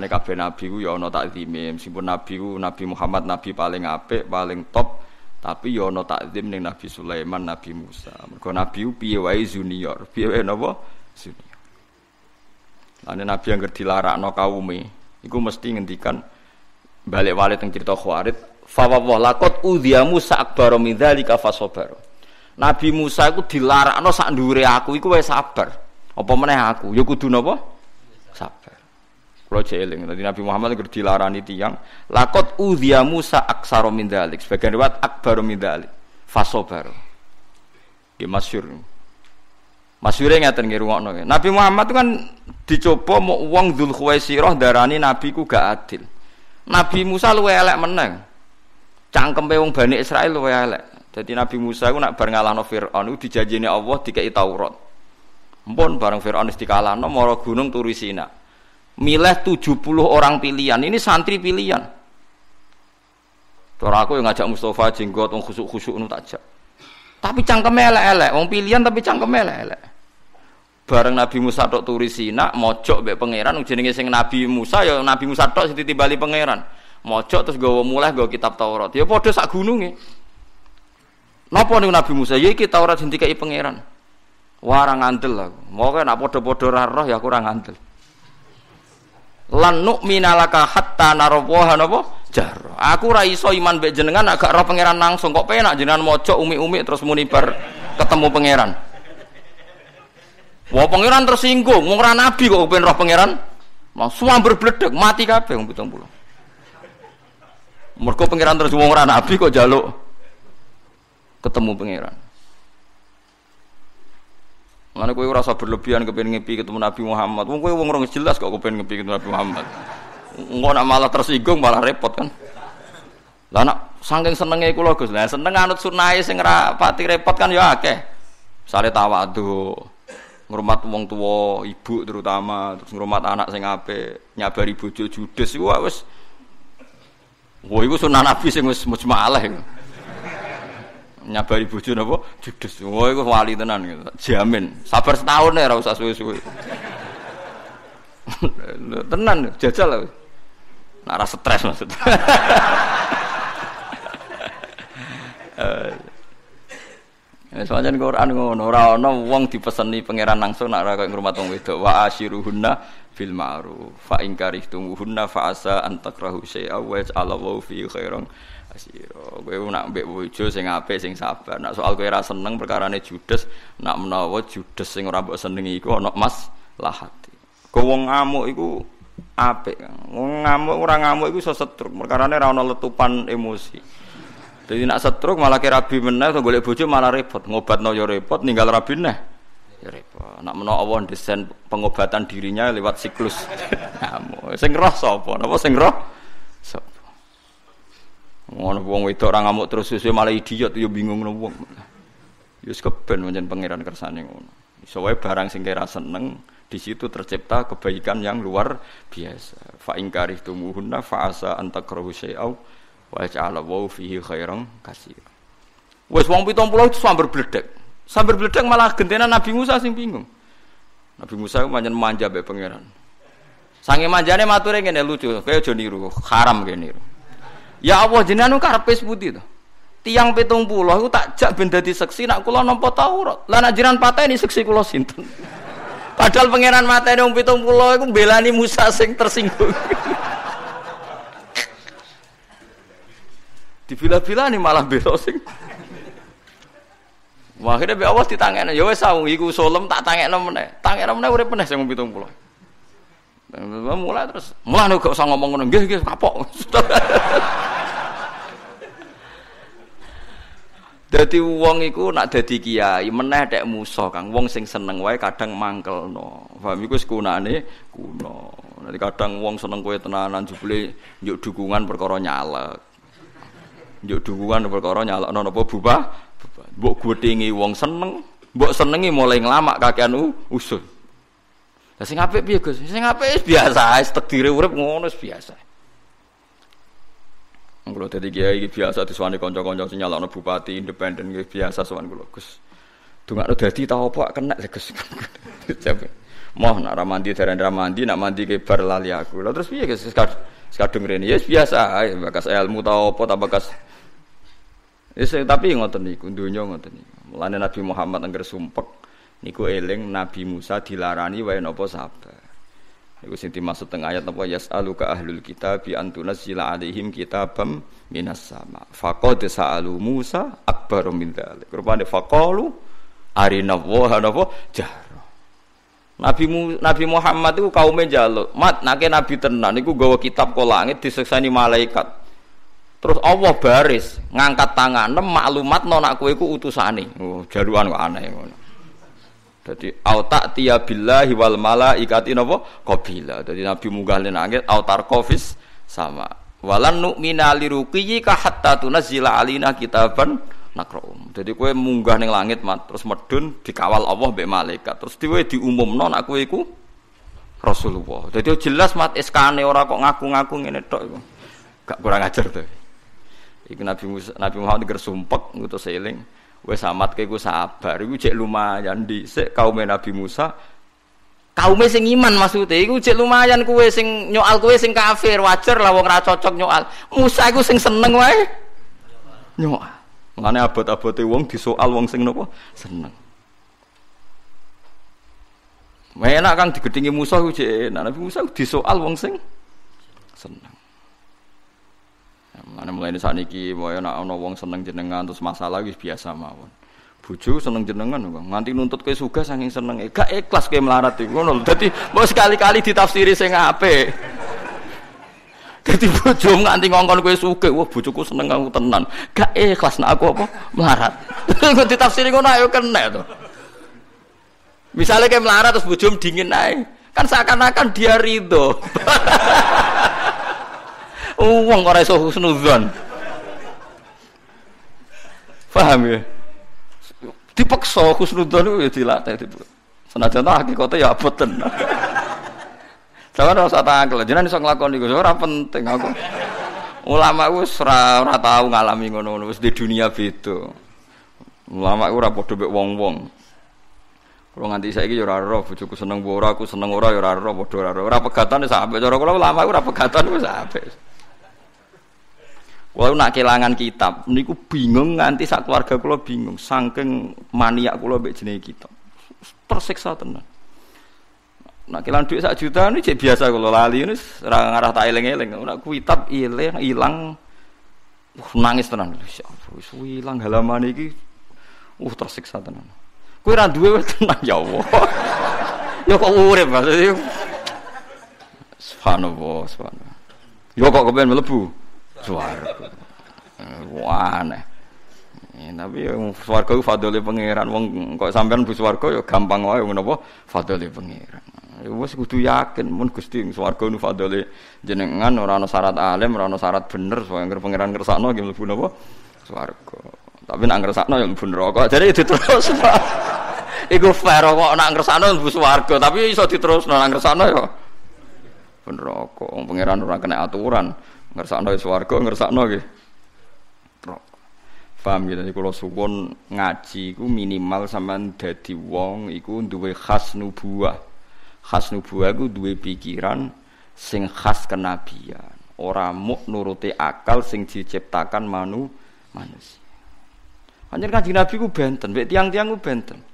Mulane kabeh nabi ku ya ana takzime, meskipun nabi ku Nabi Muhammad nabi paling apik, paling top, tapi ya ana takzim ning Nabi Sulaiman, Nabi Musa. Mergo nabi ku piye wae junior, piye wae napa? Junior. Lane nabi yang dilarakno kaume, iku mesti ngendikan balik wale teng cerita Khawarid, fa wa laqad udhiya Musa akbar min dzalika fasabar. Nabi Musa iku dilarakno sak ndure aku iku wis sabar. Apa meneh aku? Ya kudu napa? Sabar. Kalau jeeling, tadi Nabi Muhammad itu dilarani tiang. Lakot udhiya Musa aksaro min dalik. Sebagian riwayat akbar min dalik. Fasobar. Ya masyur. Masyurnya ngeten nggih. Nabi Muhammad itu kan dicoba mau uang Dzul Khuwaisirah darani nabi ku gak adil. Nabi Musa luwe elek meneng. Cangkem wong Bani Israel luwe elek. Jadi Nabi Musa itu nak bar ngalahno Firaun itu dijanjini Allah dikai Taurat. Mpun bareng Firaun istiqalahno mara gunung turi Sina milih 70 orang pilihan. Ini santri pilihan. Cara aku yang ngajak Mustafa jenggot wong khusuk-khusuk nu takjak. Tapi cangkeme elek-elek, wong pilihan tapi cangkeme elek-elek. Bareng Nabi Musa tok turi Sina, mojok mbek pangeran jenenge sing Nabi Musa ya Nabi Musa tok sing ditimbali pangeran. Mojok terus gawa mulai gawa kitab Taurat. Ya padha sak gununge. Napa niku Nabi Musa? Ya iki Taurat sing dikai pangeran. Wah ora ngandel aku. Moga nak padha-padha ra roh ya aku ora ngandel lan nu'mina laka hatta narawaha napa jar aku ra iso iman mbek jenengan agak roh pangeran langsung kok penak jenengan maca umi-umi terus muni bar ketemu pangeran Wah pangeran tersinggung, wong ora nabi kok pengen roh pangeran. Semua berbledek, mati kabeh wong 70. Mergo pangeran terus wong ora nabi kok jaluk ketemu pangeran. Mana kowe rasa berlebihan kepengen ngepi ketemu Nabi Muhammad. Wong kowe wong ora jelas kok kepengen ngepi ketemu Nabi Muhammad. Engko nak malah tersinggung malah repot kan. Lah nak saking senenge kula Gus. Lah seneng anut sing pati repot kan ya akeh. Sale tawadu. Ngrumat wong tua, ibu terutama, terus ngrumat anak sing apik, nyabari bojo judes iku wis Wah, iku sunah Nabi sing wis mujmalah iku nyabari bojo napa judes. Wah iku wali tenan gitu. Jamin. Sabar setahun ya ora usah suwe-suwe. tenan jajal lah. Nak ora stres maksud. Ya soalnya Quran ngono, ora ana wong dipeseni pangeran langsung nak ora kaya ngrumat wong wedok. Wa asyiruhunna bil ma'ruf. Fa in karihtumuhunna fa asa an takrahu syai'a wa yaj'alallahu fi khairan asiro. Kowe nak mbek bojo sing apik sing sabar. Nak soal kowe ora seneng perkarane judes, nak menawa judes sing ora mbok senengi iku ana mas lahati. Kowe wong ngamuk iku apik. Wong ngamuk ora ngamuk iku iso setruk. Perkarane ora ana letupan emosi. Jadi nak setruk malah kira rabi meneh golek bojo malah repot. Ngobatno ya repot, ninggal rabi neh. Ya repot. Nak menawa Allah desain pengobatan dirinya lewat siklus. Sing roh sapa? Napa sing roh? Sapa? Ngono wong wedok ora ngamuk terus susu malah idiot yo bingung ngono wong. Yo keben pancen pangeran kersane ngono. Iso wae barang sing kira seneng di situ tercipta kebaikan yang luar biasa. Fa in karihtumuhunna fa asa an takrahu wa ja'ala fihi khairan katsira. Wes wong 70 itu sambar bledek. Sambar bledek malah gentenan Nabi Musa sing bingung. Nabi Musa pancen manja mbek pangeran. Sange manjane mature ngene lucu, kaya aja niru, haram kene. Ya Allah jenengan karepe seputi to. Tiang pitung puluh itu tak jak ben dadi seksi nak kula nampa Taurat. Lah nak jiran pateni seksi kula sinten. Padahal pangeran mateni wong pitung puluh iku belani Musa sing tersinggung. Dibila-bila nih malah bela sing akhirnya be Allah ditangekno, ya wis saung iku solem tak tangekno meneh. Tangekno meneh urip meneh sing 70. Mulai terus, mulai gak usah ngomong ngono, nggih nggih kapok. Dadi wong iku nak dadi kiai meneh tek musa Kang. Wong sing seneng wae kadang mangkelno. Paham iku wis kunane kuno. Nanti kadang wong seneng kowe tenanan jebule njuk dukungan perkara nyalek. Njuk dukungan perkara nyalekno napa bubah? Mbok gothingi wong seneng, mbok senengi mulai nglamak kakean usul. Lah sing apik piye Gus? Sing apik biasa, takdire urip ngono biasa. Kalau tadi kiai biasa diswani konco-konco sing nyalakno bupati independen biasa sowan kula Gus. Dungakno dadi ta apa kena Gus. Moh nak ramandi darah ramandi nak mandi ke bar lali aku. Lah terus piye guys sekadung rene ya biasa ae bakas ilmu tau apa tak bakas Yes, tapi ngoten niku donya ngoten niku. Mulane Nabi Muhammad angger sumpek niku eling Nabi Musa dilarani wae napa sabar. Iku sing dimaksud teng ayat apa yas'aluka ahlul kitab bi antunazzila alaihim kitabam minas sama. Faqad sa'alu Musa akbar min dzalik. Rupane faqalu arina wa napa jahra. Nabi Mu, Nabi Muhammad itu kaumnya jaluk, mat nake nabi tenan iku gawa kitab kok langit diseksani malaikat. Terus Allah baris ngangkat tangan maklumat nona kowe iku utusane. Oh, jaluan kok aneh. Jadi auta tiya billahi wal malaikati napa qabila. Jadi Nabi munggah ning langit autar kofis sama. Walan nu'mina ka hatta tunazzila alina kitaban nakraum. Jadi kowe munggah ning langit mat terus medun dikawal Allah mbek malaikat. Terus diwe diumumno nek kowe iku Rasulullah. Jadi jelas mat eskane ora kok ngaku-ngaku ngene tok iku. Gak kurang ajar tuh. Iku Nabi Musa, Nabi Muhammad sumpek ngutus eling. Wes amat gue sabar. Gue cek lumayan di se kaum Nabi Musa. Kaum sing iman maksudnya. Gue cek lumayan kue sing nyoal kue sing kafir. Wajar lah wong ra cocok nyoal. Musa gue sing seneng wae. Nyoal. Ngane abot-abote wong disoal wong sing nopo? Seneng. Enak kan digedingi Musa cek enak. Nabi Musa disoal wong sing seneng Mana mulai saat ini, mau nak ono wong seneng jenengan terus masalah wis biasa mawon. Bujuk seneng jenengan kok nganti nuntut ke suga saking seneng gak ikhlas ke melarat iku ngono. Dadi mau sekali-kali ditafsiri sing apik. Dadi bojo nganti ngongkon kowe suge, wah bojoku seneng aku tenan. Gak ikhlas nak aku apa melarat. Kok ditafsiri ngono ayo kena to. Misalnya kayak melarat terus bojo dingin ae. Kan seakan-akan dia ridho. Uang kok iso husnudzon. Paham ya? Dipaksa husnudzon itu ya dilatih itu. Senajan tak ya abot tenan. Jangan ora usah tangkel, jenengan iso nglakoni iku ora penting aku. Ulama wis ora ora tau ngalami ngono-ngono di dunia beda. Ulama iku ora padha wong-wong. Kalau nganti saiki ya ora ora seneng ora aku seneng ora ya ora ora padha ora ora. Ora pegatan sampe cara ulama iku ora pegatan wis sampe. Walau nak kelangan kitab, niku bingung nganti sak keluarga kula bingung, saking maniak kula mbek jenenge kitab. Tersiksa tenan. Nak kelangan duit sak juta ini cek biasa kula lali ini ora ngarah tak eling-eling. Nak kitab ilang ilang uh, nangis tenan. Ya wis ilang halaman iki uh tersiksa tenan. Kowe ora duwe tenan ya Allah. ya kok urip maksudnya. Subhanallah, subhanallah. Yo kok kepen mlebu. Swarga. Wah aneh. Ya, tapi swarga itu fadli pangeran wong kok sampean bu swarga ya gampang wae ngono apa fadli pangeran. Ya wis kudu yakin mun Gusti swarga nu jenengan ora ana syarat alim, ora ana syarat bener supaya ngger pangeran kersakno nggih mlebu napa swarga. Tapi nak ngersakno ya mlebu neraka. Jadi diterus. Iku fair kok nak ngersakno mlebu swarga, tapi iso diterusno nak ngersakno ya neraka. Wong pangeran ora kena aturan ngersakno swarga ngersakno nggih Paham gitu, jadi kalau suwon ngaji ku minimal sampean dadi wong iku duwe khas nubuah. Khas nubuah iku duwe pikiran sing khas kenabian. Ora muk nuruti akal sing diciptakan manu manusia. Hanya kanjeng Nabi ku benten, mek tiang-tiang ku benten.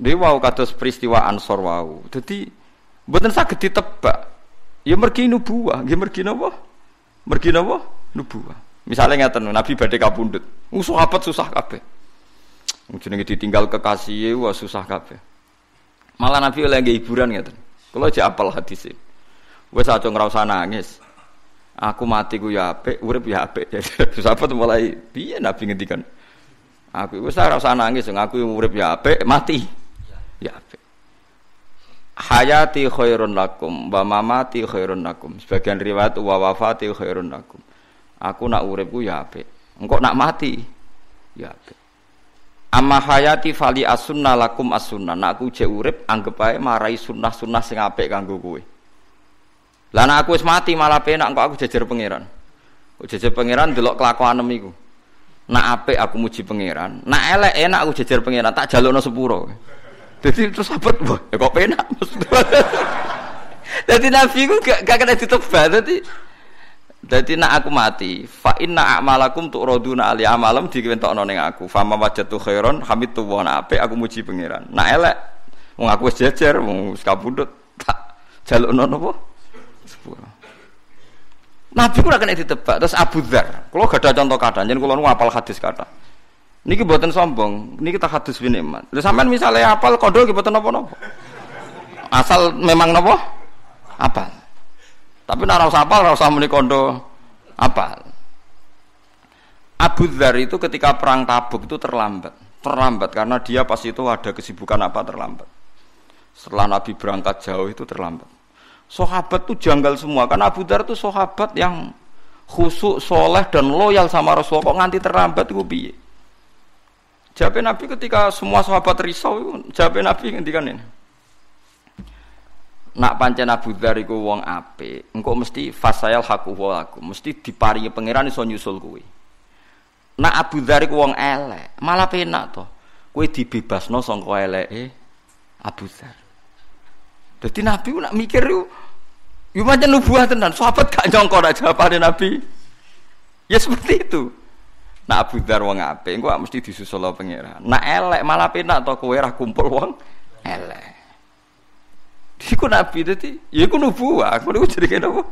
Dewa wau kados peristiwa Ansor wau. Dadi mboten saged ditebak. Ya mergi nubuah, nggih mergi napa? Mergi napa? Nubuwah. Misalnya ngeten Nabi badhe kapundhut. Uh, sahabat susah kabeh. Jenenge ditinggal kekasih wah susah kabeh. Malah Nabi oleh nggih hiburan ngeten. Kula aja apal hadis Wes aja ngrasa nangis. Aku mati ku ya apik, urip ya apik. Sahabat mulai piye Nabi ngendikan. Aku wis ora usah nangis, aku urip ya apik, mati ya apik hayati khairun lakum wa mamati khairun lakum. Sebagian riwayat wa wafati khairun lakum. Aku nak uripku ya apik. Engkau nak mati ya apik. Amma hayati fali asunna lakum asunna. Nak aku jek urip anggap ae marai sunnah-sunnah sing apik kanggo kowe. Lah nek aku wis mati malah penak engko aku jejer pangeran. Jejer pangeran delok kelakuanem iku. Nak apik aku muji pangeran, nak elek enak aku jejer pangeran, tak jalukno sepuro. Jadi terus sahabat, wah, ya kok penak maksudnya. Jadi Nabi ku gak, gak kena ditebak. Jadi jadi nak aku mati, fa inna a'malakum tu'raduna ali amalam diwentokno ning aku. Fa ma wajatu khairon hamidtu wa ape aku muji pangeran. Nak elek wong aku wis jejer wong wis kabudut tak jalukno napa? Sepuro. Nabi ku ora kena ditebak. Terus Abu Dzar, kalau gak ada contoh kata, jadi kalau ngapal hadis kata. Niki buatan sombong, niki tak hadis bin iman. Lalu sampean misalnya apal niki buatan nopo-nopo. Asal memang nopo? Apal. Tapi nak rasa apal, rasa muni kondo apal. Abu Dzar itu ketika perang Tabuk itu terlambat. Terlambat karena dia pas itu ada kesibukan apa terlambat. Setelah Nabi berangkat jauh itu terlambat. Sahabat tuh janggal semua karena Abu Dar tuh sahabat yang khusuk, soleh dan loyal sama Rasulullah kok nganti terlambat itu piye? Jawab Nabi ketika semua sahabat risau, jawab Nabi ngendikan ini. Nak pancen Abu Dar iku wong apik, engko mesti fasayal haku wa aku, mesti diparingi pangeran iso nyusul kuwi. Nak Abu Dar iku wong elek, malah penak to. Kowe dibebasno sangka eleke Abu Dar. Jadi Nabi nak mikir yuk, yuk macam nubuah tenan. Sahabat gak nyongkor aja pada Nabi. Ya seperti itu. Nak Abu Dar wong apik, engko mesti disusul pangeran. Nak elek malah penak to kowe ra kumpul wong elek. Iku Nabi dadi, ya iku nubuah. Aku niku jenenge napa?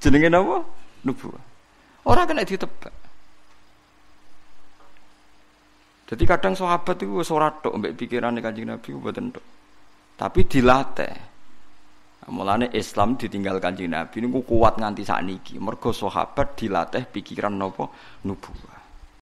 Jenenge napa? Nubuah. Orang kena ditebak. Jadi kadang sahabat itu wis ora tok mbek pikirane Kanjeng Nabi mboten tok. Tapi dilatih. Mulane Islam ditinggal kanjeng Nabi niku kuat nganti sakniki. Mergo sahabat dilatih pikiran nopo nubuah.